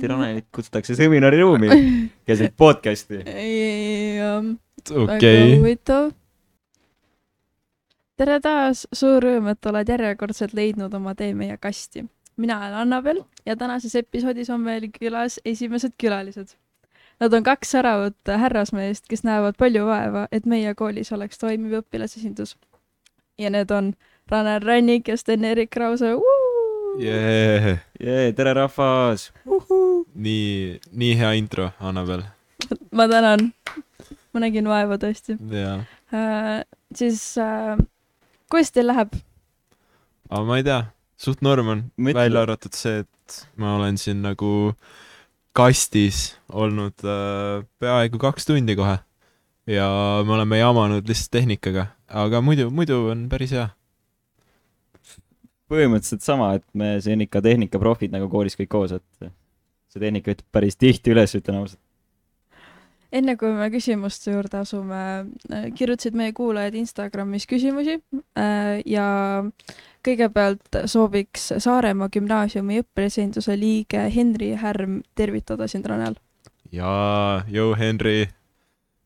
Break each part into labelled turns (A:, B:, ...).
A: presidenti Ranelit kutsutakse seminariruumi keset podcast'i.
B: jah, väga
C: okei,
B: huvitav. tere taas, suur rõõm, et oled järjekordselt leidnud oma tee meie kasti. mina olen Annabel ja tänases episoodis on meil külas esimesed külalised. Nad on kaks säravat härrasmeest, kes näevad palju vaeva, et meie koolis oleks toimiv õpilasesindus. ja need on Ranel Rannik ja Sten-Erik Krause.
C: jee,
A: jee, tere rahvas.
C: nii, nii hea intro, Annabel,
B: ma tänan. ma nägin vaeva tõesti
C: jaa.
B: äh,. siis äh,, kuidas teil läheb?
C: aga ma ei tea, suht norm on, välja arvatud see, et ma olen siin nagu kastis olnud äh, peaaegu kaks tundi kohe. ja me oleme jamanud lihtsalt tehnikaga, aga muidu, muidu on päris hea.
A: Põhimõtteliselt sama, et me siin ikka tehnikaprofid nagu koolis kõik koos, et see tehnika ütleb päris tihti üles, ütlen ausalt.
B: enne kui me küsimuste juurde asume, kirjutasid meie kuulajad Instagramis küsimusi äh, ja kõigepealt sooviks Saaremaa gümnaasiumi õppilasesinduse liige Henri Härm tervitada sind, Ranel.
C: jaa, jõu Henry.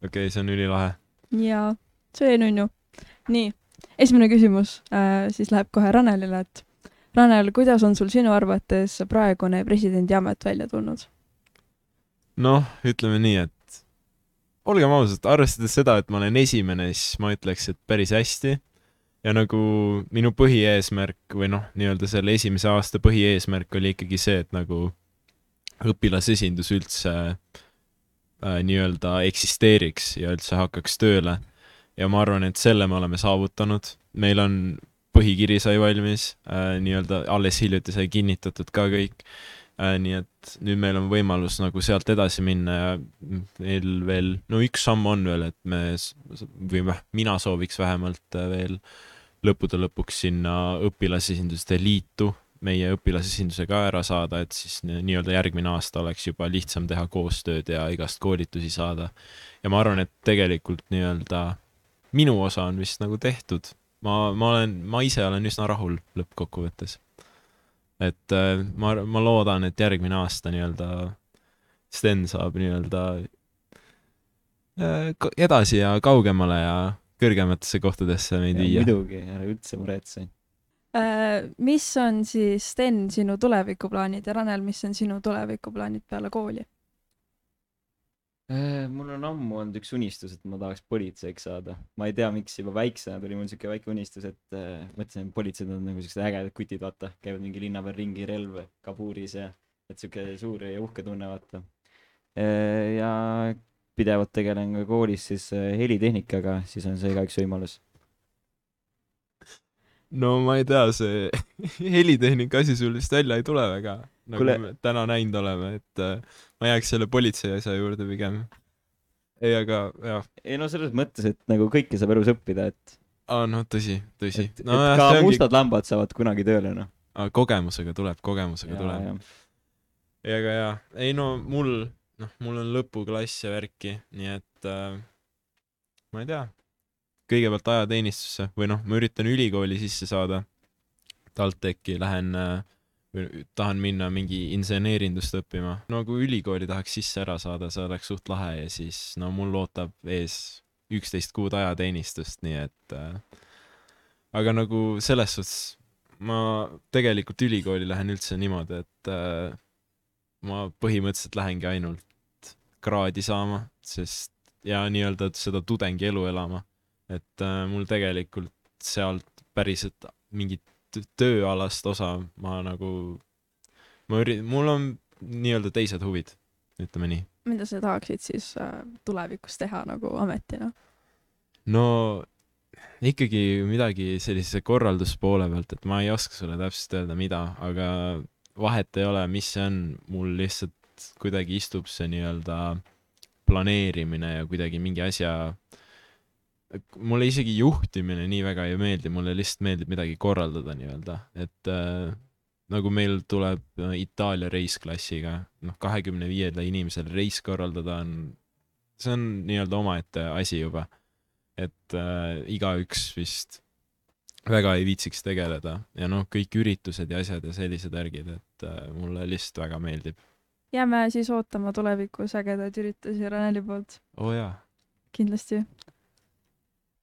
C: okei okay,, see on ülilahe.
B: ja see nunnu. nii, esimene küsimus äh, siis läheb kohe Ranelile, et Ranel, kuidas on sul sinu arvates praegune presidendi amet välja tulnud?
C: noh, ütleme nii, et olgem ausad, arvestades seda, et ma olen esimene, siis ma ütleks, et päris hästi. ja nagu minu põhieesmärk või noh, nii-öelda selle esimese aasta põhieesmärk oli ikkagi see, et nagu õpilasesindus üldse äh, nii-öelda eksisteeriks ja üldse hakkaks tööle. Ja ma arvan, et selle me oleme saavutanud. meil on põhikiri sai valmis äh,, nii-öelda alles hiljuti sai kinnitatud ka kõik äh,. nii et nüüd meil on võimalus nagu sealt edasi minna ja meil veel, no üks samm on veel, et me või väh- mina sooviks vähemalt äh, veel lõppude lõpuks sinna õpilasesinduste liitu meie õpilasesinduse ka ära saada, et siis ni- nii-öelda järgmine aasta oleks juba lihtsam teha koostööd ja igast koolitusi saada. ja ma arvan, et tegelikult nii-öelda minu osa on vist nagu tehtud. ma, ma olen, ma ise olen üsna rahul lõppkokkuvõttes. et äh, ma, ma loodan, et järgmine aasta nii-öelda Sten saab nii-öelda äh, edasi ja kaugemale ja kõrgematesse kohtadesse meid viia.
A: muidugi, ära üldse muretse.
B: Äh, mis on siis, Sten, sinu tulevikuplaanid ja Ranel, mis on sinu tulevikuplaanid peale kooli?
A: Äh, mul on ammu olnud üks unistus, et ma tahaks politseiks saada. ma ei tea, miks juba väiksena tuli mul siuke väike unistus, et äh, mõtlesin, et politseid on nagu siuksed ägedad kutid, vaata, käivad mingi linna peal ringi, relv kabuuris ja et siuke suur ja uhke tunne, vaata. ja pidevalt tegelen ka koolis siis äh, helitehnikaga, siis on see ka üks võimalus.
C: no ma ei tea, see helitehnika asi sul vist välja ei tule väga, nagu
A: Kuule-
C: me täna näinud oleme, et äh, ma jääks selle politsei asja juurde pigem. ei, aga jah,
A: ei no selles mõttes, et nagu kõike saab elus õppida, et,
C: aa no tõsi, tõsi
A: et, et
C: nojah,
A: ka
C: ongi
A: mustad lambad saavad kunagi tööle, noh.
C: Kogemusega tuleb, kogemusega tuleb. ja aga jaa, ei no mul, noh, mul on lõpuklass ja värki, nii et äh, ma ei tea, kõigepealt ajateenistusse või noh, ma üritan ülikooli sisse saada. TalTechi lähen äh,, tahan minna mingi inseneerindust õppima. no kui ülikooli tahaks sisse ära saada, see oleks suht lahe ja siis no mul ootab ees üksteist kuud ajateenistust, nii et äh, aga nagu selles suhtes ma tegelikult ülikooli lähen üldse niimoodi, et äh, ma põhimõtteliselt lähengi ainult kraadi saama, sest ja nii-öelda seda tudengielu elama. et äh, mul tegelikult sealt päriselt mingit tööalast osa ma nagu, ma üri-, mul on nii-öelda teised huvid, ütleme nii.
B: mida sa tahaksid siis äh, tulevikus teha nagu ametina?
C: no ikkagi midagi sellise korralduspoole pealt, et ma ei oska sulle täpselt öelda, mida, aga vahet ei ole, mis see on, mul lihtsalt kuidagi istub see nii-öelda planeerimine ja kuidagi mingi asja mulle isegi juhtimine nii väga ei meeldi, mulle lihtsalt meeldib midagi korraldada nii-öelda, et äh, nagu meil tuleb äh, Itaalia reis klassiga, noh, kahekümne viiele inimesele reis korraldada on, see on nii-öelda omaette asi juba. et äh, igaüks vist väga ei viitsiks tegeleda. Ja noh, kõik üritused ja asjad ja sellised värgid, et äh, mulle lihtsalt väga meeldib.
B: jääme siis ootama tulevikus ägedaid üritusi Raneli poolt,
C: oo oh, jaa,
B: kindlasti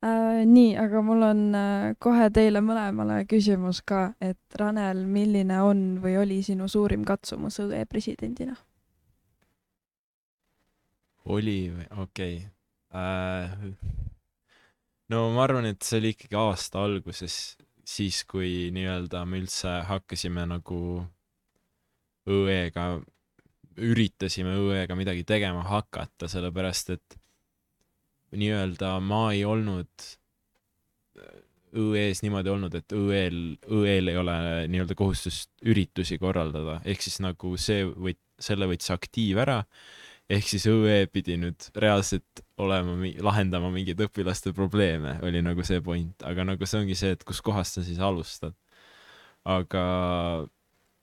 B: äh,. nii, aga mul on äh, kohe teile mõlemale küsimus ka, et Ranel, milline on või oli sinu suurim katsumus õe presidendina?
C: oli või, okei okay. äh,. no ma arvan, et see oli ikkagi aasta alguses, siis kui nii-öelda me üldse hakkasime nagu õega, üritasime õega midagi tegema hakata, sellepärast et nii-öelda ma ei olnud õ-s niimoodi olnud, et õ-l, õ-l ei ole nii-öelda kohustust üritusi korraldada, ehk siis nagu see võt-, selle võttis aktiiv ära, ehk siis õ-e pidi nüüd reaalselt olema, lahendama mingeid õpilaste probleeme, oli nagu see point, aga nagu see ongi see, et kuskohast sa siis alustad. aga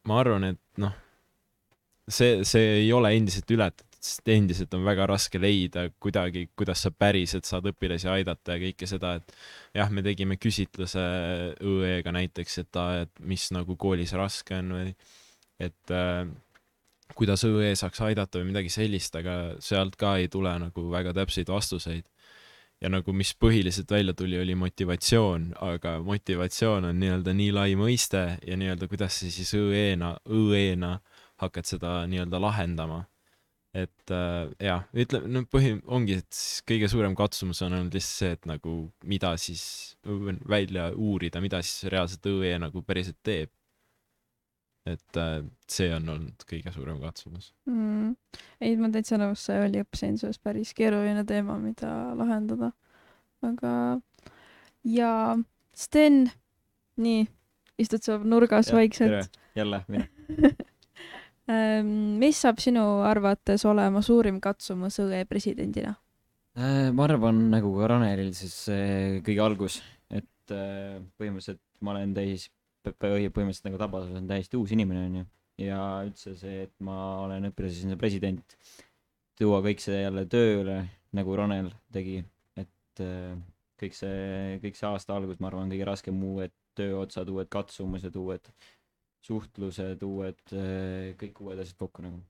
C: ma arvan, et noh, see, see ei ole endiselt ületatud, sest endiselt on väga raske leida kuidagi, kuidas sa päriselt saad õpilasi aidata ja kõike seda, et jah, me tegime küsitluse õ-ga näiteks, et, et mis nagu koolis raske on või et äh, kuidas õ-e saaks aidata või midagi sellist, aga sealt ka ei tule nagu väga täpseid vastuseid. ja nagu mis põhiliselt välja tuli, oli motivatsioon, aga motivatsioon on nii-öelda nii lai mõiste ja nii-öelda kuidas sa siis õ-e-na, õ-e-na hakkad seda nii-öelda lahendama. Et äh, jah, ütleme, no põhi, ongi, et siis kõige suurem katsumus on olnud lihtsalt see, et nagu mida siis välja uurida, mida siis reaalselt õ-e nagu päriselt teeb. et äh, see on olnud kõige suurem katsumus.
B: mm.. ei, ma täitsa nõus, see oli õppesensus päris keeruline teema, mida lahendada. aga ja Sten, nii, istud seal nurgas vaikselt.
A: jälle mina.
B: mis saab sinu arvates olema suurim katsumus õe presidendina?
A: Äh, ma arvan, nagu ka Ranelil, siis kõige algus, et äh, põhimõtteliselt ma olen täis, põhimõtteliselt nagu Tabas olen täiesti uus inimene, onju. ja üldse see, et ma olen õpilasesinduse president, tuua kõik see jälle tööle, nagu Ranel tegi, et äh, kõik see, kõik see aasta algus, ma arvan, kõige raskem uued tööotsad, uued katsumused, uued suhtlused, uued, kõik uued asjad kokku nagu.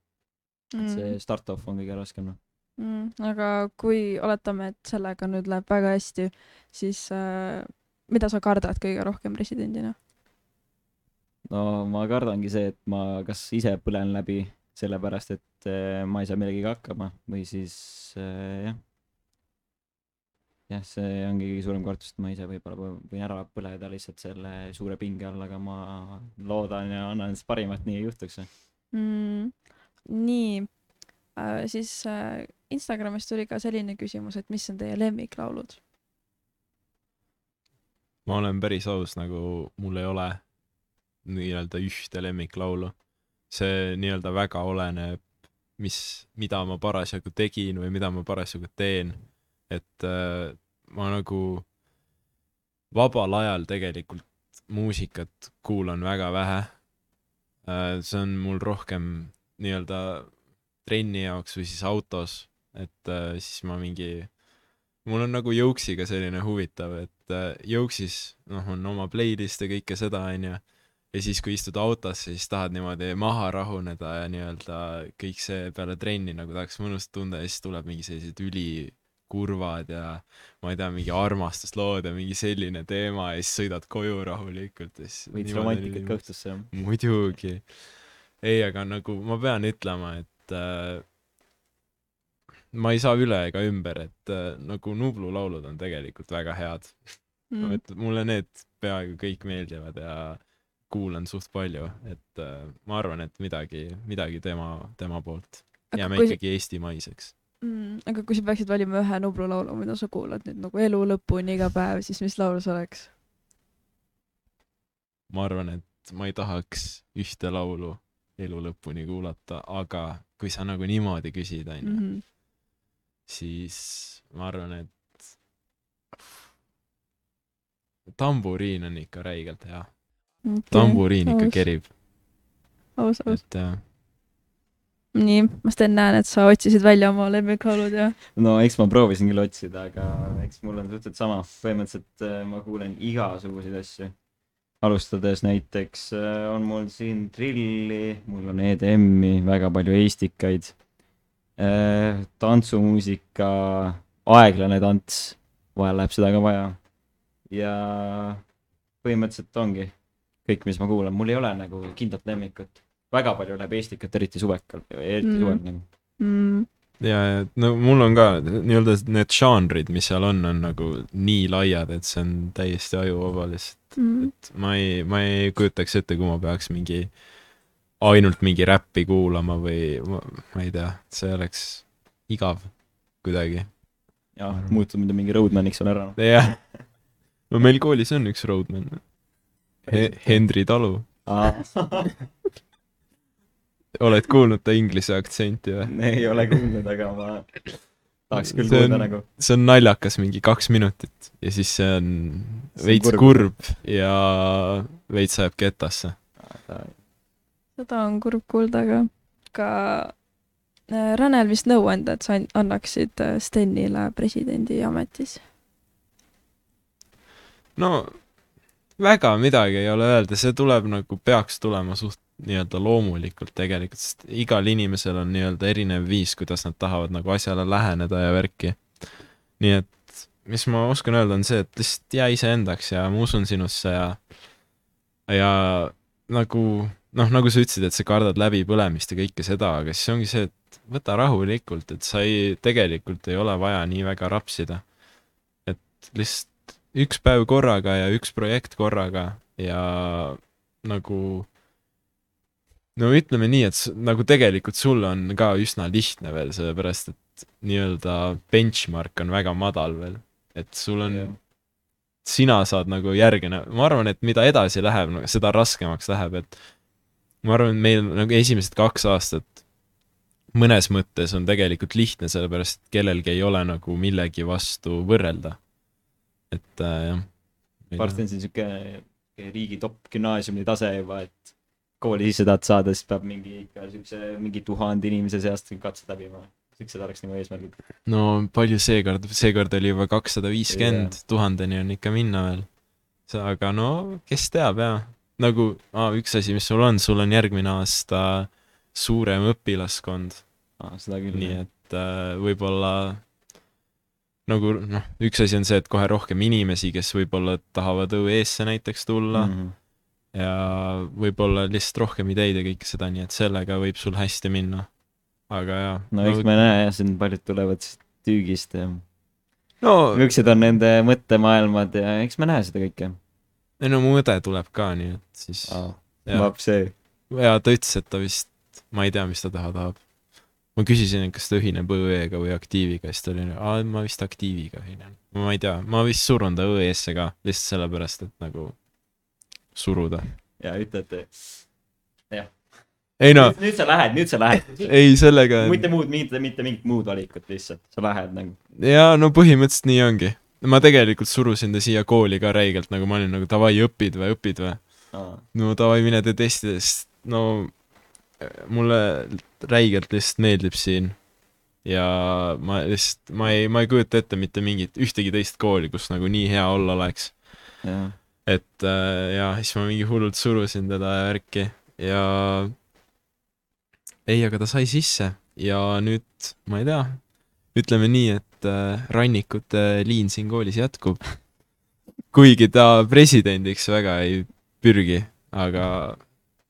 A: et see start-off on kõige raskem, noh.
B: mm,. aga kui oletame, et sellega nüüd läheb väga hästi, siis äh, mida sa kardad kõige rohkem presidendina?
A: no ma kardangi see, et ma kas ise põlen läbi sellepärast, et äh, ma ei saa millegagi hakkama või siis äh, jah. jah, see ongi kõige suurem kartus, et ma ise võib-olla võ- võin ära põleda lihtsalt selle suure pinge all, aga ma loodan ja annan endast parimat, nii ei juhtuks.
B: mm,. nii äh,, siis äh, Instagramis tuli ka selline küsimus, et mis on teie lemmiklaulud?
C: ma olen päris aus, nagu mul ei ole nii-öelda ühte lemmiklaulu. see nii-öelda väga oleneb, mis, mida ma parasjagu tegin või mida ma parasjagu teen. et äh, ma nagu vabal ajal tegelikult muusikat kuulan väga vähe äh,. see on mul rohkem nii-öelda trenni jaoks või siis autos, et äh, siis ma mingi mul on nagu Jõuksiga selline huvitav, et äh, Jõuksis noh, on oma playlist ja kõike seda, onju. ja siis, kui istud autosse, siis tahad niimoodi maha rahuneda ja nii-öelda kõik see peale trenni nagu tahaks mõnusat tunda ja siis tuleb mingi sellised ülikurvad ja ma ei tea, mingi armastuslood ja mingi selline teema ja siis sõidad koju rahulikult ja siis
A: veits romantikat ka õhtusse, jah.
C: muidugi. ei, aga nagu ma pean ütlema, et äh, ma ei saa üle ega ümber, et äh, nagu Nublu laulud on tegelikult väga head mm. et mulle need peaaegu kõik meeldivad ja kuulan suht palju, et äh, ma arvan, et midagi, midagi tema, tema poolt. jääme
B: kui,
C: ikkagi eestimaiseks.
B: Mm, aga kui sa peaksid valima ühe Nublu laulu, mida sa kuulad nüüd nagu elu lõpuni iga päev, siis mis laul see oleks?
C: ma arvan, et ma ei tahaks ühte laulu elu lõpuni kuulata, aga kui sa nagu niimoodi küsid, onju,
B: Mhm.
C: siis ma arvan, et tamburiin on ikka räigelt hea. tamburiin ikka kerib,
B: aus, aus.
C: et äh,
B: nii, ma Sten näen, et sa otsisid välja oma lemmiklaulud ja
A: no eks ma proovisin küll otsida, aga eks mul on suhteliselt sama, põhimõtteliselt äh, ma kuulen igasuguseid asju. alustades näiteks äh, on mul siin trilli, mul on EDM-i, väga palju eestikaid, tantsumuusika, aeglane tants, vahel läheb seda ka vaja. ja põhimõtteliselt ongi kõik, mis ma kuulan, mul ei ole nagu kindlat lemmikut. Väga palju läheb eestikat, eriti suvekal, eriti
B: Mm.
A: suvel nagu.
B: mm,
C: ja, ja no mul on ka nii-öelda need žanrid, mis seal on, on nagu nii laiad, et see on täiesti ajuvaba lihtsalt,
B: mm,
C: et ma ei, ma ei kujutaks ette, kui ma peaks mingi, ainult mingi räppi kuulama või ma, ma ei tea, see oleks igav kuidagi.
A: jah, muutud muidu mingi roadman'iks on ära.
C: jah, no meil koolis on üks roadman He, Hendri Talu, oled kuulnud ta inglise aktsenti või?
A: ei ole kuulnud, aga ma tahaks küll
C: See on-
A: kuulda nagu.
C: see on naljakas, mingi kaks minutit ja siis see on
A: See
C: veits
A: kurb.
C: kurb ja veits ajab ketasse.
B: seda on kurb kuulda, aga ka äh, Ranel vist nõuanded sa an- annaksid äh, Stenile presidendi ametis.
C: no väga midagi ei ole öelda, see tuleb nagu, peaks tulema suht nii-öelda loomulikult tegelikult, sest igal inimesel on nii-öelda erinev viis, kuidas nad tahavad nagu asjale läheneda ja värki. nii et mis ma oskan öelda, on see, et lihtsalt jää iseendaks ja ma usun sinusse ja ja nagu noh, nagu sa ütlesid, et sa kardad läbipõlemist ja kõike seda, aga siis ongi see, et võta rahulikult, et sa ei, tegelikult ei ole vaja nii väga rapsida. et lihtsalt üks päev korraga ja üks projekt korraga ja nagu no ütleme nii, et nagu tegelikult sul on ka üsna lihtne veel, sellepärast et nii-öelda benchmark on väga madal veel, et sul on
A: Jah.
C: sina saad nagu näha, ma arvan, et mida edasi läheb no,, seda raskemaks läheb, et ma arvan, et meil nagu esimesed kaks aastat mõnes mõttes on tegelikult lihtne, sellepärast et kellelgi ei ole nagu millegi vastu võrrelda. et äh, jah.
A: varsti on siin siuke riigi top gümnaasiumi tase juba, et kooli sisse tahad saada, siis peab mingi ikka siukse mingi tuhande inimese seast katsed läbima. siuksed oleks nagu eesmärgid.
C: no palju seekord, seekord oli juba kakssada viiskümmend, tuhandeni on ikka minna veel. aga no kes teab jaa, nagu ah, üks asi, mis sul on, sul on järgmine aasta suurem õpilaskond,
A: küll.
C: nii et äh, võib-olla nagu noh, üks asi on see, et kohe rohkem inimesi, kes võib-olla tahavad õue-eesse näiteks tulla mm.
A: -hmm.
C: Ja võib-olla lihtsalt rohkem ideid ja kõike seda, nii et sellega võib sul hästi minna. aga jaa.
A: no eks me näe jah, siin paljud tulevad tüügist ja
C: no
A: millised on nende mõttemaailmad ja eks me näe seda kõike.
C: ei no mu õde tuleb ka, nii et siis Jaa.
A: vaap see.
C: ja ta ütles, et ta vist, ma ei tea, mis ta teha tahab. ma küsisin, et kas ta ühineb õe-ga või aktiiviga, siis ta oli, aa, ma vist aktiiviga ühinen. ma ei tea, ma vist surun ta õe-sse ka, lihtsalt sellepärast, et nagu suruda.
A: ja ütlete.
C: ei no,
A: nüüd sa lähed, nüüd sa lähed.
C: ei sellega,
A: mitte muud, mitte, mitte mingit muud valikut lihtsalt, sa lähed nagu.
C: jaa, no põhimõtteliselt nii ongi. ma tegelikult surusin ta siia kooli ka räigelt, nagu ma olin nagu davai, õpid või, õpid või. no davai, mine tee testi, sest no mulle räigelt lihtsalt meeldib siin. ja ma lihtsalt, ma ei, ma ei kujuta ette mitte mingit, ühtegi teist kooli, kus nagu nii hea olla oleks. Et äh, ja siis ma mingi hullult surusin teda ja värki ja ei, aga ta sai sisse ja nüüd ma ei tea, ütleme nii, et äh, rannikute liin siin koolis jätkub. kuigi ta presidendiks väga ei pürgi, aga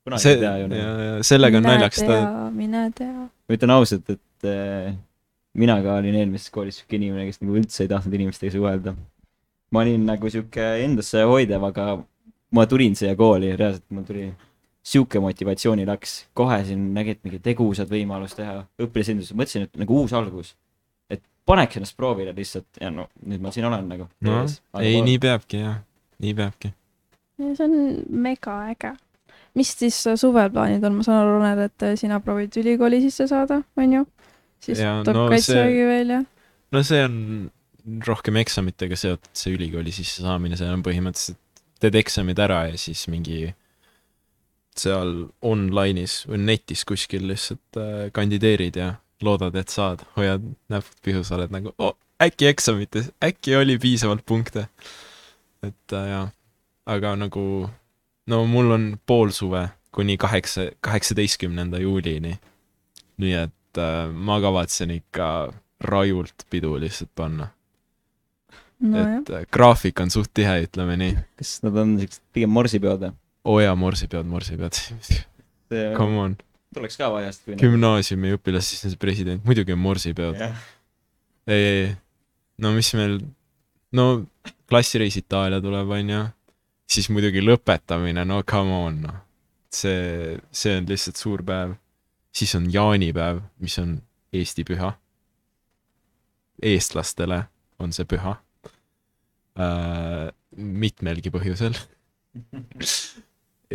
A: kunagi
C: see
A: ei tea ju.
C: ja, ja sellega on naljakas ta,
B: mine tea.
A: ma ütlen ausalt, et äh, mina ka olin eelmises koolis siuke inimene, kes nagu üldse ei tahtnud inimestega suhelda. Ma olin nagu siuke endasse hoidev, aga ma tulin siia kooli, reaalselt mul tuli siuke motivatsioonilaks, kohe siin nägid mingi tegusad võimalust teha, õpilasesindus, mõtlesin, et nagu uus algus. et paneks ennast proovile lihtsalt ja no nüüd ma siin olen nagu.
C: noh, ei nii peabki jah, nii peabki.
B: see on mega äge. mis siis äh, suveplaanid on, ma saan aru, Ronel, et äh, sina proovid ülikooli sisse saada, onju? siis
C: Jaa,
B: tuleb
C: no
B: no, kaitsevägi
C: see-
B: veel ja.
C: no see on rohkem eksamitega seotud, see ülikooli sissesaamine, see on põhimõtteliselt, teed eksamid ära ja siis mingi seal online'is või netis kuskil lihtsalt äh, kandideerid ja loodad, et saad, hoiad näpud pihus, oled nagu oh, äkki eksamites, äkki oli piisavalt punkte. et äh, jaa, aga nagu no mul on pool suve kuni kaheksa, kaheksateistkümnenda juulini. nii et äh, ma kavatsen ikka rajult pidu lihtsalt panna
B: nojah,
C: et äh, graafik on suht tihe, ütleme nii.
A: kas nad on siuksed pigem morsipeod või?
C: oo jaa, morsipeod, morsipeod.
A: see
C: Come on,
A: tuleks ka kui
C: gümnaasiumi õpilas, siis on see president, muidugi on morsipeod.
A: jah,
C: ei, ei, no mis meil, no klassireis Itaalia tuleb, onju, siis muidugi lõpetamine, no come on, noh. see, see on lihtsalt suur päev. siis on jaanipäev, mis on Eesti püha. eestlastele on see püha äh,. mitmelgi põhjusel.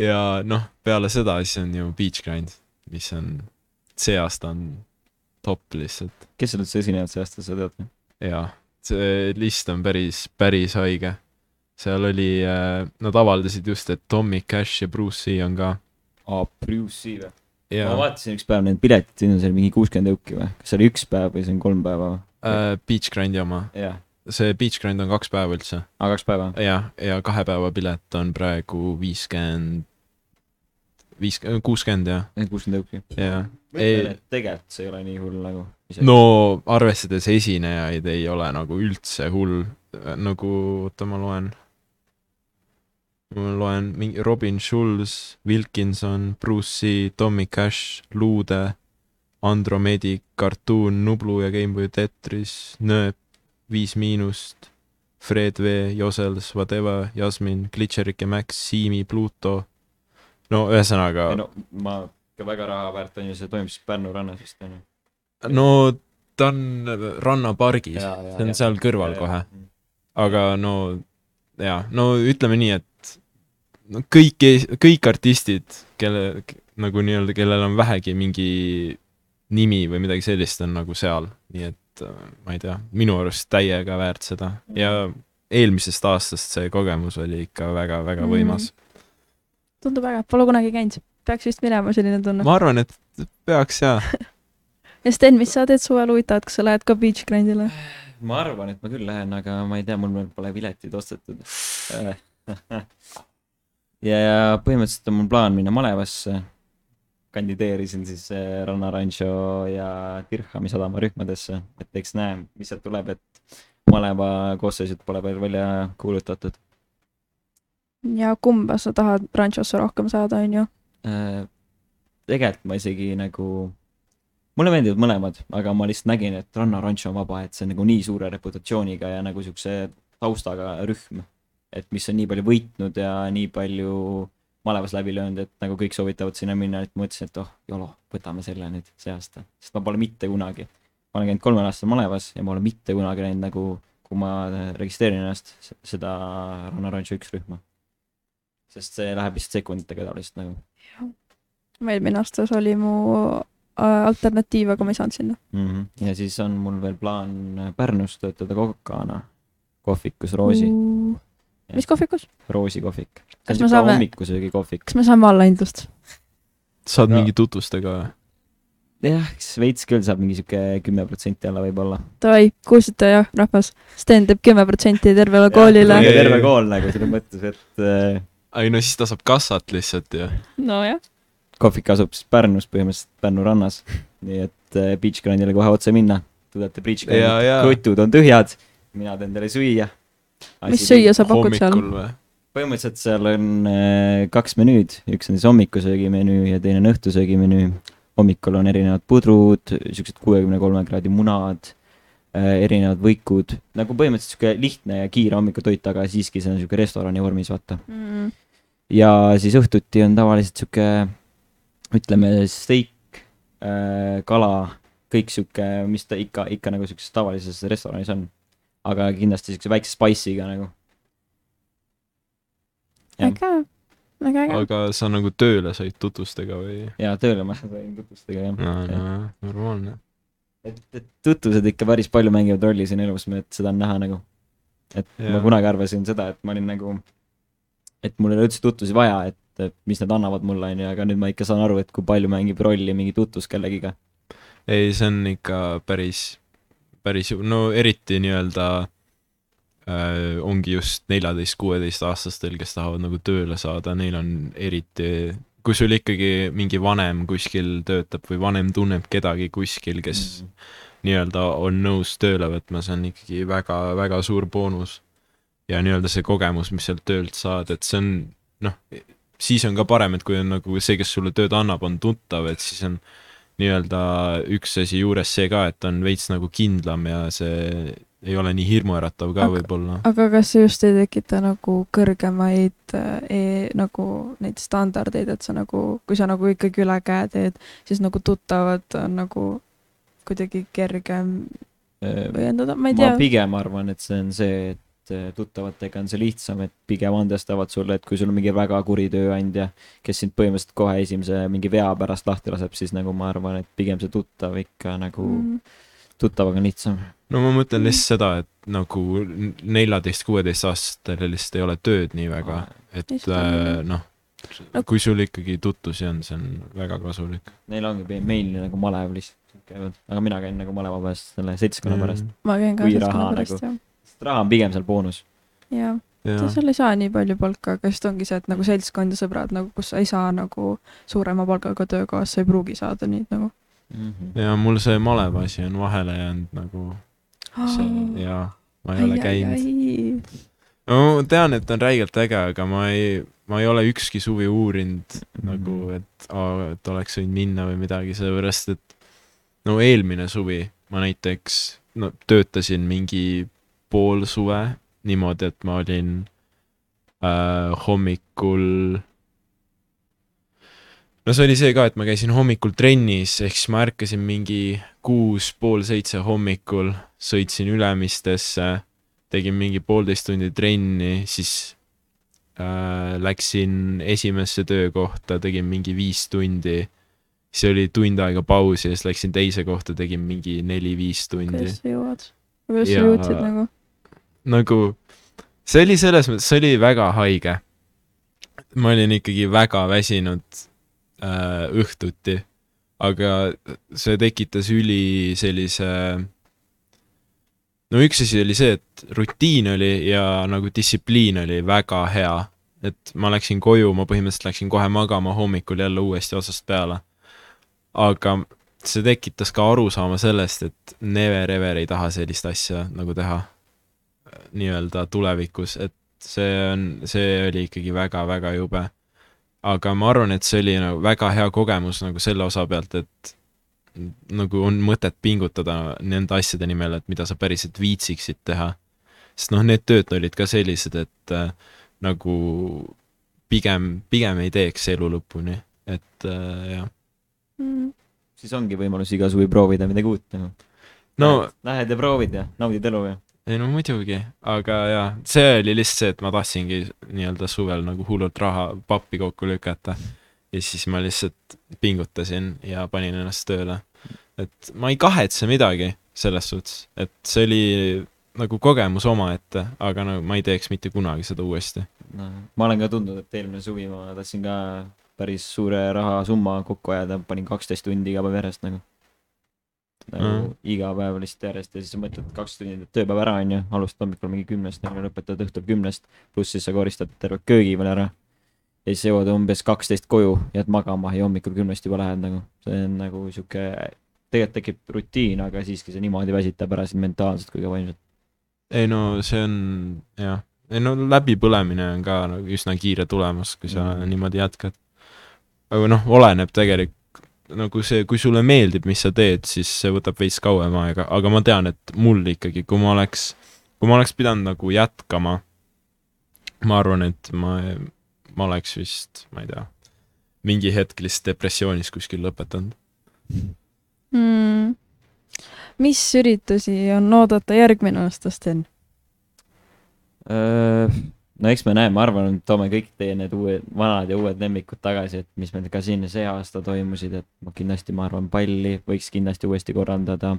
C: ja noh, peale seda siis on ju Beach Grind, mis on, see aasta on top lihtsalt.
A: kes seal üldse esinevad see aasta, sa tead või?
C: jaa, see list on päris, päris haige. seal oli äh,, nad avaldasid just, et Tommy Cash ja Bruce C on ka.
A: aa, Bruce C või? ma vaatasin üks päev need piletid, siin on seal mingi kuuskümmend euki või? kas see oli üks päev või see on kolm päeva või?
C: äh, Beach Grindi oma,
A: jah,
C: see Beach Grind on kaks päeva üldse.
A: aa kaks päeva?
C: jah, ja kahe päeva pilet on praegu viiskümmend, viis, kuuskümmend jah,
A: kuuskümmend euki.
C: jah.
A: tegelikult see ei ole nii hull nagu.
C: no arvestades esinejaid ei ole nagu üldse hull, nagu, oota ma loen. ma loen mingi Robin Schulz, Wilkinson, Bruce C, Tommy Cash, Luude, Andromedic, Cartoon, Nublu ja Gameboy Tetris, Nööp, Viis Miinust, Fred V, Josels, Vadeva, Jasmin, Glitcherik ja Max, Siimi, Pluto. no ühesõnaga
A: no ma, ikka väga raha väärt on ju, see toimub siis Pärnu rannas vist on ju.
C: no ta on rannapargis, see on
A: jaa.
C: seal kõrval kohe. aga no jaa, no ütleme nii, et no kõik, kõik artistid, kelle nagu nii-öelda, kellel on vähegi mingi nimi või midagi sellist, on nagu seal, nii et äh, ma ei tea, minu arust täiega väärt seda ja eelmisest aastast see kogemus oli ikka väga-väga
B: Mhm.
C: võimas mm.
B: tundub äge, pole kunagi käinud. peaks vist minema, selline tunne.
C: ma arvan, et peaks jaa.
B: ja Sten, mis sa teed suvel huvitavat, kas sa lähed ka beach grindile?
A: ma arvan, et ma küll lähen, aga ma ei tea, mul veel pole piletid ostetud. ja, ja põhimõtteliselt on mul plaan minna malevasse. Kandideerisin siis äh, Ranna Rancho ja Dirhami sadama rühmadesse, et eks näe, mis sealt tuleb, et maleva koosseisud pole veel välja kuulutatud.
B: ja kumba sa tahad ranchosse rohkem saada, onju?
A: Äh, tegelikult ma isegi nagu, mulle meeldivad mõlemad, aga ma lihtsalt nägin, et Ranna Rancho on vaba, et see on nagu nii suure reputatsiooniga ja nagu siukse taustaga rühm. et mis on nii palju võitnud ja nii palju malevas läbi löönud, et nagu kõik soovitavad sinna minna, et ma mõtlesin, et oh, jolo, võtame selle nüüd see aasta, sest ma pole mitte kunagi, ma olen käinud kolmel aastal malevas ja ma pole mitte kunagi näinud nagu, kui ma registreerin ennast, seda Ranna Rancho üks rühma. sest see läheb lihtsalt sekunditega tavaliselt nagu
B: eelmine aasta see oli mu äh, alternatiiv, aga ma ei saanud sinna.
A: mm. -hmm. ja siis on mul veel plaan Pärnus töötada kokana kohvikus Roosi,
B: mis kohvikus?
A: Roosi kohvik.
B: Kas me saame-
A: hommikusöögi kohvik.
B: kas me saame allahindlust?
C: saad
A: No.
C: mingi tutvustega või?
A: jah, eks veits küll saab mingi sihuke kümme protsenti alla võib-olla.
B: Davai, kuulsite jah, rahvas? Sten teeb kümme protsenti tervele koolile.
A: terve kool nagu selles mõttes, et äh,
C: ei no siis ta saab kassat lihtsalt ju.
B: nojah,
A: kohvik asub siis Pärnus, põhimõtteliselt Pärnu rannas. nii et äh, Beach Grandile kohe otse minna. tulete Beach
C: Ja, ja.
A: Grandit, kotud on tühjad, mina teen teile süüa.
B: Mis süüa sa pakud seal?
A: põhimõtteliselt seal on äh, kaks menüüd, üks on siis hommikusöögi menüü ja teine on õhtusöögi menüü. hommikul on erinevad pudrud, siuksed kuuekümne kolme kraadi munad äh,, erinevad võikud, nagu põhimõtteliselt sihuke lihtne ja kiire hommikutoit, aga siiski see on sihuke restorani vormis, vaata.
B: mm..
A: ja siis õhtuti on tavaliselt sihuke, ütleme steik äh,, kala, kõik sihuke, mis ta ikka, ikka nagu siukses tavalises restoranis on. Aga kindlasti siukse väikse spice'iga nagu.
B: äge, väga äge.
C: aga sa nagu tööle said tutvustega või?
A: ja tööle ma sain tutvustega jah
C: no,
A: ja..
C: no normaalne.
A: et, et tutvused ikka päris palju mängivad rolli siin elus, et seda on näha nagu. et ja.
C: Jaa.
A: ma kunagi arvasin seda, et ma olin nagu, et mul ei ole üldse tutvusi vaja, et mis need annavad mulle onju, aga nüüd ma ikka saan aru, et kui palju mängib rolli mingi tutvus kellegiga.
C: ei, see on ikka päris, päris, no eriti nii-öelda äh, ongi just neljateist-kuueteistaastastel, kes tahavad nagu tööle saada, neil on eriti, kui sul ikkagi mingi vanem kuskil töötab või vanem tunneb kedagi kuskil, kes
A: Mm.
C: mm. nii-öelda on nõus tööle võtma, see on ikkagi väga-väga suur boonus. ja nii-öelda see kogemus, mis sealt töölt saad, et see on noh, siis on ka parem, et kui on nagu see, kes sulle tööd annab, on tuttav, et siis on nii-öelda üks asi juures see ka, et on veits nagu kindlam ja see ei ole nii hirmuäratav ka
B: Aga-
C: võib-olla.
B: aga kas see just ei tekita nagu kõrgemaid äh, e, nagu neid standardeid, et sa nagu, kui sa nagu ikkagi üle käe teed, siis nagu tuttavad on nagu kuidagi kergem õiendada, ma ei
A: ma
B: tea.
A: pigem arvan, et see on see, et eh, tuttavatega on see lihtsam, et pigem andestavad sulle, et kui sul on mingi väga kuri tööandja, kes sind põhimõtteliselt kohe esimese mingi vea pärast lahti laseb, siis nagu ma arvan, et pigem see tuttav ikka nagu mm., tuttavaga on lihtsam.
C: no ma mõtlen lihtsalt seda, et nagu neljateist-kuueteistaastastel lihtsalt ei ole tööd nii väga, et äh, noh
B: No-,
C: kui sul ikkagi tutvusi on, see on väga kasulik.
A: Neil ongi meil nagu malev lihtsalt käivad, aga mina käin nagu maleva pärast selle seltskonna pärast.
B: ma käin ka seltskonna pärast
A: nagu-
B: jah.
A: Raha on pigem seal boonus.
B: jah,
C: jah,
B: seal ei saa nii palju palka, aga just ongi see, et nagu seltskond ja sõbrad nagu, kus sa ei saa nagu suurema palgaga töökohas, sa ei pruugi saada neid nagu.
C: ja mul see maleva asi on vahele jäänud nagu see ja ma ei ole käinud. no ma tean, et on räigelt äge, aga ma ei, ma ei ole ükski suvi uurinud
A: Mhm.
C: nagu, et, et oleks võinud minna või midagi, sellepärast et no eelmine suvi ma näiteks no töötasin mingi pool suve niimoodi, et ma olin äh, hommikul no see oli see ka, et ma käisin hommikul trennis, ehk siis ma ärkasin mingi kuus, pool seitse hommikul, sõitsin Ülemistesse, tegin mingi poolteist tundi trenni, siis äh, läksin esimesse töökohta, tegin mingi viis tundi, siis oli tund aega pausi ja siis läksin teise kohta, tegin mingi neli-viis tundi.
B: kuidas sa jõuad? kuidas sa jõudsid nagu?
C: Nagu see oli selles mõttes, see oli väga haige. ma olin ikkagi väga väsinud äh, õhtuti, aga see tekitas üli sellise no üks asi oli see, et rutiin oli ja nagu distsipliin oli väga hea, et ma läksin koju, ma põhimõtteliselt läksin kohe magama hommikul jälle uuesti otsast peale. aga see tekitas ka arusaama sellest, et never ever ei taha sellist asja nagu teha nii-öelda tulevikus, et see on, see oli ikkagi väga-väga jube. aga ma arvan, et see oli nagu väga hea kogemus nagu selle osa pealt, et nagu on mõtet pingutada nende asjade nimel, et mida sa päriselt viitsiksid teha. sest noh, need tööd olid ka sellised, et äh, nagu pigem, pigem ei teeks elu lõpuni, et äh, jah.
B: Mm.
A: siis ongi võimalus iga suvi proovida midagi uut nagu.
C: no
A: Lähed ja proovid ja naudid elu ja.
C: Ei no muidugi, aga jaa, see oli lihtsalt see, et ma tahtsingi nii-öelda suvel nagu hullult raha pappi kokku lükata. ja siis ma lihtsalt pingutasin ja panin ennast tööle. et ma ei kahetse midagi selles suhtes, et see oli nagu kogemus omaette, aga no ma ei teeks mitte kunagi seda uuesti.
A: no ma olen ka tundnud, et eelmine suvi ma tahtsin ka päris suure rahasumma kokku ajada, panin kaksteist tundi iga päev järjest nagu. Nagu
C: Mm.
A: iga päev lihtsalt järjest ja siis mõtled kaks tundi tööpäev ära onju, alustad hommikul mingi kümnest onju, lõpetad õhtul kümnest, pluss siis sa koristad terve köögi veel ära. ja siis jõuad umbes kaksteist koju, jääd magama ja hommikul kümnest juba lähed nagu, see on nagu sihuke, tegelikult tekib rutiin, aga siiski see niimoodi väsitab ära sind mentaalselt kui ka vaimselt.
C: ei no see on jah, ei no läbipõlemine on ka nagu üsna kiire tulemus, kui sa
A: mm.
C: niimoodi jätkad. aga noh, oleneb tegelikult nagu see, kui sulle meeldib, mis sa teed, siis see võtab veits kauem aega, aga ma tean, et mul ikkagi, kui ma oleks, kui ma oleks pidanud nagu jätkama, ma arvan, et ma, ma oleks vist, ma ei tea, mingi hetk lihtsalt depressioonis kuskil lõpetanud.
B: Mm. mis üritusi on oodata järgmine aasta, Sten?
A: No eks me näe, ma arvan, toome kõik teie need uued, vanad ja uued lemmikud tagasi, et mis meil ka siin see aasta toimusid, et ma kindlasti, ma arvan, palli võiks kindlasti uuesti korraldada.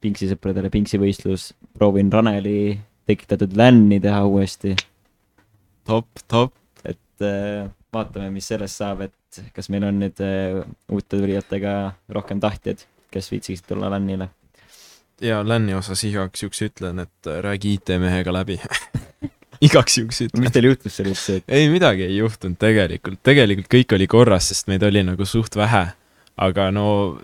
A: Pingsi sõpradele Pingsi võistlus, proovin Raneli tekitatud länni teha uuesti,
C: top, top.
A: et äh, vaatame, mis sellest saab, et kas meil on nüüd äh, uute tulijatega rohkem tahtjaid, kes viitsiksid tulla LAN-ile.
C: ja LAN-i osas igaks juhuks ütlen, et äh, räägi IT-mehega läbi. igaks juhuks ütlen
A: mis. teil juhtus seal üldse, et
C: ei, midagi ei juhtunud tegelikult, tegelikult kõik oli korras, sest meid oli nagu suht vähe. aga no,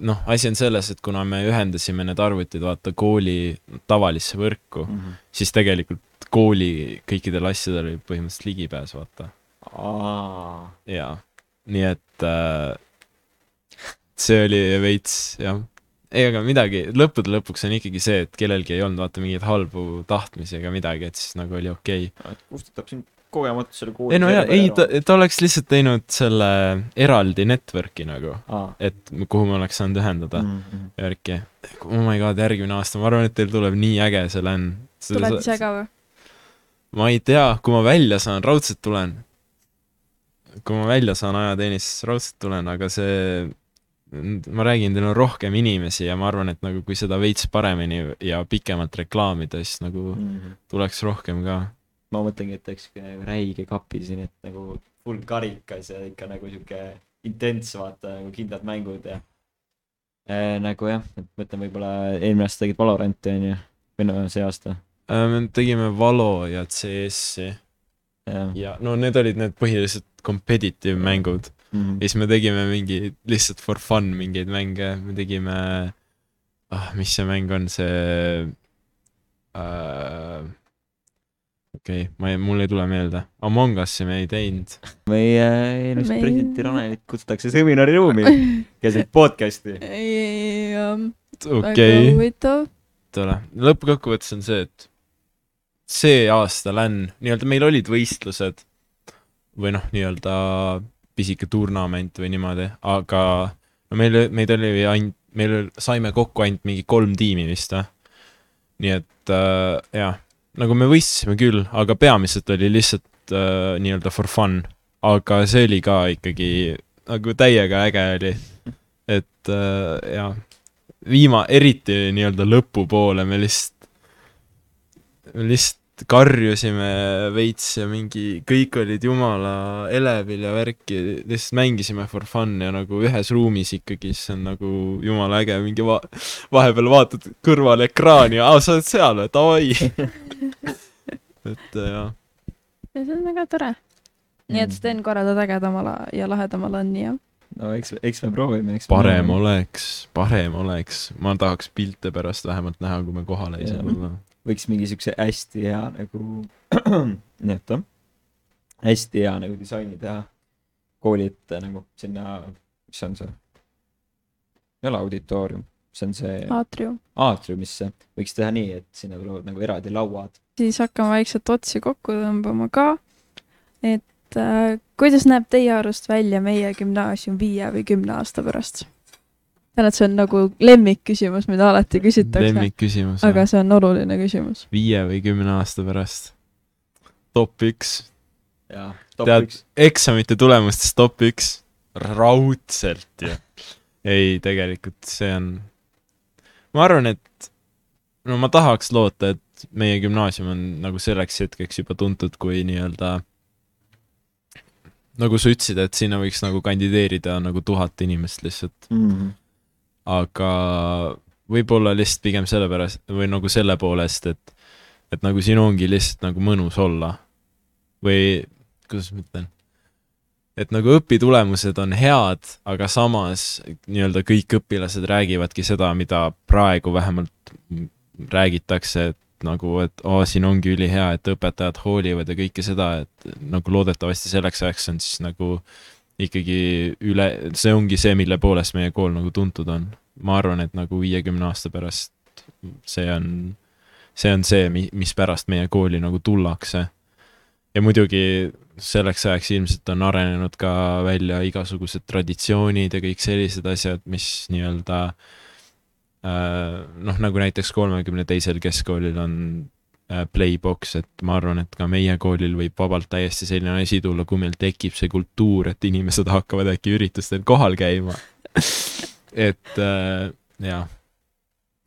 C: noh, asi on selles, et kuna me ühendasime need arvutid, vaata, kooli tavalisse võrku,
A: Mhm.
C: siis tegelikult kooli kõikidel asjadel oli põhimõtteliselt ligipääs, vaata.
A: aa,
C: jaa, nii et äh, see oli veits, jah. ei, aga midagi, lõppude lõpuks on ikkagi see, et kellelgi ei olnud vaata mingeid halbu tahtmisi ega midagi, et siis nagu oli okei okay..
A: kustutab sind kogemata selle kooli
C: ei no jaa, ei ta, ta oleks lihtsalt teinud selle eraldi network'i nagu,
A: aa,
C: et kuhu me oleks saanud ühendada mm.
A: Mhm.
C: värki. oh my god, järgmine aasta, ma arvan, et teil tuleb nii äge see LAN.
B: tuled ise ka või?
C: ma ei tea, kui ma välja saan, raudselt tulen. kui ma välja saan ajateenistuses, raudselt tulen, aga see, ma räägin, teil on rohkem inimesi ja ma arvan, et nagu kui seda veits paremini ja pikemalt reklaamida, siis nagu
A: Mhm.
C: tuleks rohkem ka.
A: ma mõtlengi, et teeks siuke räige kapi siin, et nagu full karikas ja ikka nagu siuke intens, vaata nagu kindlad mängud ja äh, nagu jah, et ma ütlen, võib-olla eelmine aasta tegid Valoranti onju, või no see aasta.
C: Äh, me tegime Valo ja CS-i
A: jah
C: ja no need olid need põhilised competitive mängud
A: Mhm.
C: ja siis me tegime mingi lihtsalt for fun mingeid mänge, me tegime, ah, mis see mäng on, see äh, okei okay,, ma ei, mul ei tule meelde, Among Us'i me ei teinud.
A: meie eelmist
B: Me-
A: presidenti Ranelit kutsutakse seminariruumi keset podcast'i.
B: ei,
C: okei tore, lõppkokkuvõttes on see, et see aasta LAN, nii-öelda meil olid võistlused või noh, nii-öelda pisike turnament või niimoodi, aga no meil, meid oli ainult, meil saime kokku ainult mingi kolm tiimi vist või. nii et äh, jah, nagu me võistlesime küll, aga peamiselt oli lihtsalt äh, nii-öelda for fun, aga see oli ka ikkagi nagu täiega äge oli, et äh, jah viima-, eriti nii-öelda lõpupoole me lihtsalt, me lihtsalt karjusime veits ja mingi, kõik olid jumala elevil ja värki, lihtsalt mängisime for fun ja nagu ühes ruumis ikkagi, siis on nagu jumala äge, mingi va-, vahepeal vaatad kõrvale ekraani ja aa, sa oled seal või, davai. et äh, jah,
B: ja see on väga tore. nii et Sten korraldad ägedama la- ja lahedama LAN-i jah?
A: no eks, eks me proovime, eks.
C: parem. oleks, parem oleks, ma tahaks pilte pärast vähemalt näha, kui me kohal ei saa
A: Jah. Võiks mingi siukse hästi hea nagu, nii et jah, hästi hea nagu disaini teha kooli ette nagu sinna, mis on see? ei ole auditoorium, see on see
B: aatrium.
A: aatriumisse, võiks teha nii, et sinna tulevad nagu eraldi lauad.
B: siis hakkame vaikselt otsi kokku tõmbama ka. et äh, kuidas näeb teie arust välja meie gümnaasium viie või kümne aasta pärast? tean, et see on nagu lemmikküsimus, mida alati küsitakse,
C: lemmikküsimus.
B: aga see on oluline küsimus.
C: viie või kümne aasta pärast. top üks, Tead- eksamite tulemustes top üks, raudselt ju. ei, tegelikult see on, ma arvan, et no ma tahaks loota, et meie gümnaasium on nagu selleks hetkeks juba tuntud kui nii-öelda nagu sa ütlesid, et sinna võiks nagu kandideerida nagu tuhat inimest lihtsalt,
A: Mhm.
C: Aga võib-olla lihtsalt pigem sellepärast või nagu selle poolest, et et nagu siin ongi lihtsalt nagu mõnus olla. Või kuidas ma ütlen, et nagu õpitulemused on head, aga samas nii-öelda kõik õpilased räägivadki seda, mida praegu vähemalt räägitakse, et nagu, et oo, siin ongi ülihea, et õpetajad hoolivad ja kõike seda, et nagu loodetavasti selleks ajaks on siis nagu ikkagi üle, see ongi see, mille poolest meie kool nagu tuntud on. ma arvan, et nagu viiekümne aasta pärast see on, see on see, mi-, mispärast meie kooli nagu tullakse. ja muidugi selleks ajaks ilmselt on arenenud ka välja igasugused traditsioonid ja kõik sellised asjad, mis nii-öelda äh, noh, nagu näiteks kolmekümne teisel keskkoolil on Playbox, et ma arvan, et ka meie koolil võib vabalt täiesti selline asi tulla, kui meil tekib see kultuur, et inimesed hakkavad äkki üritustel kohal käima. et äh, jah,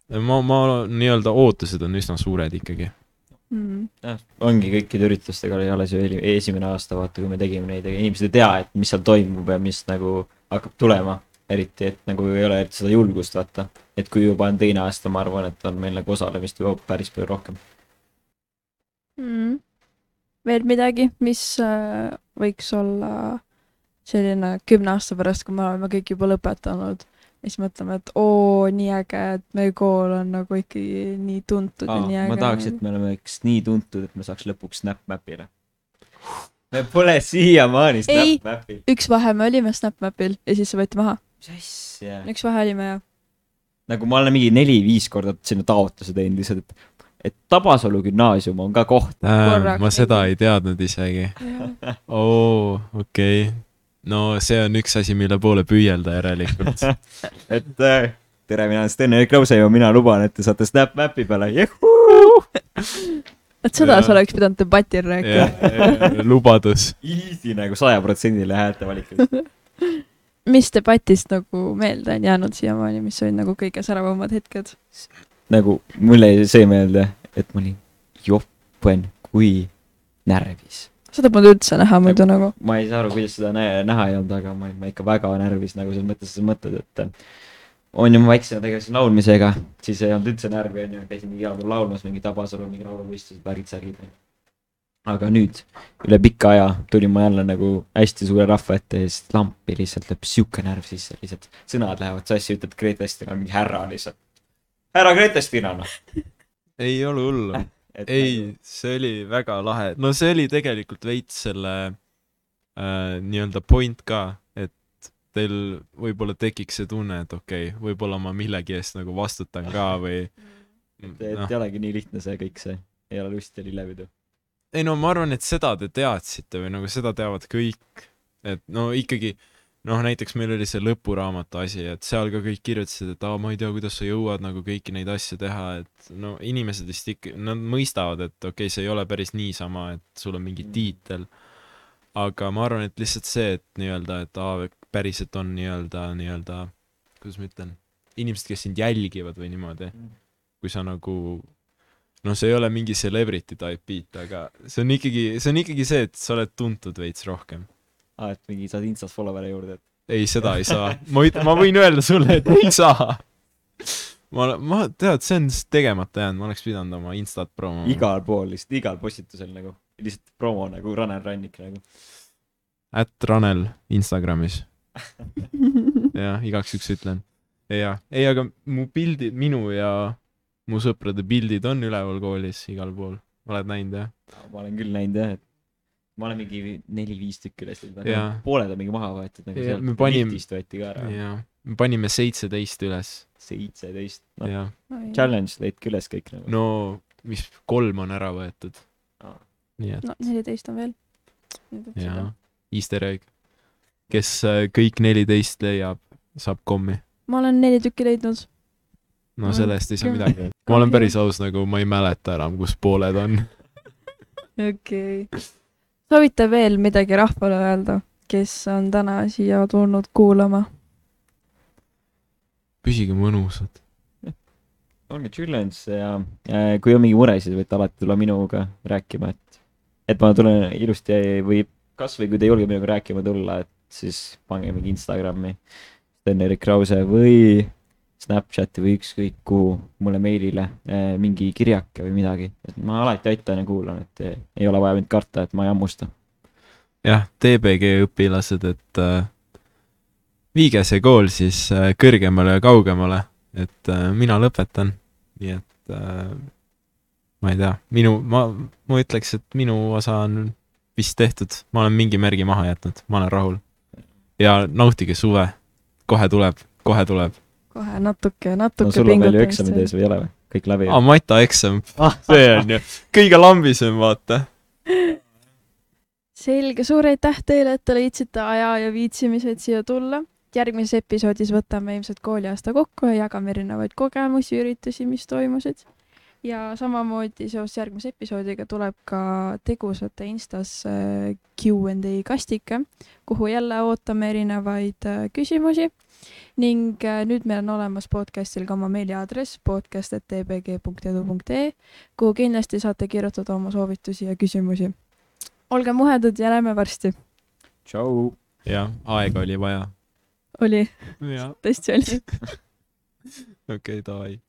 C: ma, ma nii-öelda ootused on üsna suured ikkagi.
B: mm..
A: jah, ongi kõikide üritustega oli alles ju eli- esimene aasta, vaata, kui me tegime neid, aga inimesed ei tea, et mis seal toimub ja mis nagu hakkab tulema. eriti, et nagu ei ole eriti seda julgust, vaata. et kui juba on teine aasta, ma arvan, et on meil nagu osalemist juba päris palju rohkem.
B: Mm. veel midagi, mis äh, võiks olla selline kümne aasta pärast, kui me oleme kõik juba lõpetanud ja siis mõtleme, et oo, nii äge, et meie kool on nagu ikkagi nii tuntud ja nii äge.
A: ma tahaks, et me oleks nii tuntud, et me saaks lõpuks SnapMapile. me pole siiamaani. SnapMapil.
B: üks vahe me olime SnapMapil ja siis see võeti maha.
A: mis asja?
B: üks vahe olime ja.
A: nagu ma olen mingi neli-viis korda sinna taotluse teinud lihtsalt, et, et Tabasalu gümnaasium on ka koht.
B: Korraks
C: ma seda ei teadnud isegi. oo, okei no see on üks asi, mille poole püüelda järelikult.
A: et äh, tere, mina olen Sten-Erik Rause ja mina luban, et te saate SnapMapi peale. juhuu.
B: et seda sa oleks pidanud debatil rääkima.
C: lubadus.
A: Easy nagu sajaprotsendile häälte valikud.
B: mis debatist nagu meelde on jäänud siiamaani, mis olid nagu kõige säravamad hetked?
A: Nagu mulle jäi see meelde, et ma olin jopen kui närvis.
B: seda polnud üldse näha muidu nagu.
A: ma ei saa aru, kuidas seda nä näha ei olnud, aga ma olin ma ikka väga närvis nagu selles mõttes, sa mõtled, et äh, on ju, ma väiksena tegelesin laulmisega, siis ei olnud üldse närvi, onju, käisin mingi igal pool laulmas, mingi Tabasalu, mingi lauluvõistlused, värgid-särgid. aga nüüd, üle pika aja tulin ma jälle nagu hästi suure rahva ette ja siis lampi lihtsalt lööb siuke närv sisse, lihtsalt sõnad lähevad sassi, ütled Grete Vestina mingi härra lihtsalt. Härra Grete Vestina, noh.
C: ei ole hullu.
A: nagu-
C: ei, see oli väga lahe, no see oli tegelikult veits selle äh, nii-öelda point ka, et teil võib-olla tekiks see tunne, et okei okay,, võib-olla ma millegi eest nagu vastutan ka või
A: et, et
C: noh,
A: ei olegi nii lihtne see kõik see, ei ole lust ja lillepidu.
C: ei no ma arvan, et seda te teadsite või nagu seda teavad kõik, et no ikkagi noh, näiteks meil oli see lõpuraamatu asi, et seal ka kõik kirjutasid, et aa, ma ei tea, kuidas sa jõuad nagu kõiki neid asju teha, et no inimesed vist ikka, nad mõistavad, et okei okay,, see ei ole päris niisama, et sul on mingi
A: Mm.
C: tiitel. aga ma arvan, et lihtsalt see, et nii-öelda, et aa, päriselt on nii-öelda, nii-öelda, kuidas ma ütlen, inimesed, kes sind jälgivad või niimoodi, kui sa nagu noh, see ei ole mingi celebrity type beat, aga see on ikkagi, see on ikkagi see, et sa oled tuntud veits rohkem.
A: aa, et mingi saad Instas follower'e juurde, et
C: ei, seda ei saa. ma üt-, ma võin öelda sulle, et ei saa. ma, ma, tead, see on s- tegemata jäänud, ma oleks pidanud oma Instat promoma.
A: igal pool lihtsalt, igal postitusel nagu, lihtsalt promo nagu Ranel Rannik nagu.
C: at Ranel Instagramis. jah, igaks juhuks ütlen. ja, ei, aga mu pildid, minu ja mu sõprade pildid on üleval koolis igal pool. oled näinud jah?
A: ma olen küll näinud jah, et ma olen mingi neli-viis tükki üles
C: Jaa.
A: aga pooled on mingi maha võetud nagu
C: Ja,
A: sealt
C: me panim-
A: liftist võeti ka ära.
C: jaa, me panime seitseteist üles.
A: seitseteist, noh,
C: jah,
A: challenge leidke üles kõik nagu.
C: no mis kolm on ära võetud
A: Aa..
C: nii et
B: no neliteist on veel.
C: jaa, easter egg. kes äh, kõik neliteist leiab, saab kommi.
B: ma olen neli tükki leidnud.
C: no sellest ei saa midagi. ma olen päris aus, nagu ma ei mäleta enam, kus pooled on.
B: okei okay.. Soovite veel midagi rahvale öelda, kes on täna siia tulnud kuulama?
C: püsige mõnusad.
A: olge challenge ja äh, kui on mingi mure, siis võite alati tulla minuga rääkima, et, et ma tulen ilusti või kasvõi kui te ei julge minuga rääkima tulla, et siis pange mingi Instagrami, Sten-Erik Krause või Snapchati või ükskõik kuhu mulle meilile äh, mingi kirjake või midagi, et ma alati aitan ja kuulan, et äh, ei ole vaja mind karta, et ma ei hammusta.
C: jah, TBG õpilased, et äh, viige see kool siis äh, kõrgemale ja kaugemale, et äh, mina lõpetan, nii et äh, ma ei tea, minu, ma, ma ütleks, et minu osa on vist tehtud, ma olen mingi märgi maha jätnud, ma olen rahul. ja nautige suve, kohe tuleb, kohe tuleb.
B: Kohe natuke, natuke
A: no sul on veel ju eksamid ees või ei ole või? kõik läbi
C: aa, Mata eksam,
A: ah,?
C: see on ju kõige lambisem, vaata.
B: selge, suur aitäh teile, et te leidsite aja ja viitsimise, et siia tulla. järgmises episoodis võtame ilmselt kooliaasta kokku ja jagame erinevaid kogemusi, üritusi, mis toimusid. ja samamoodi seoses järgmise episoodiga tuleb ka tegusate Instas äh, Q and A kastike, kuhu jälle ootame erinevaid äh, küsimusi ning äh, nüüd meil on olemas podcastil ka oma meiliaadress podcast.tbg.edu.ee, kuhu kindlasti saate kirjutada oma soovitusi ja küsimusi. olge muhedad ja näeme varsti.
A: tšau.
C: jah, aega oli vaja.
B: oli, tõesti oli
C: okei davai.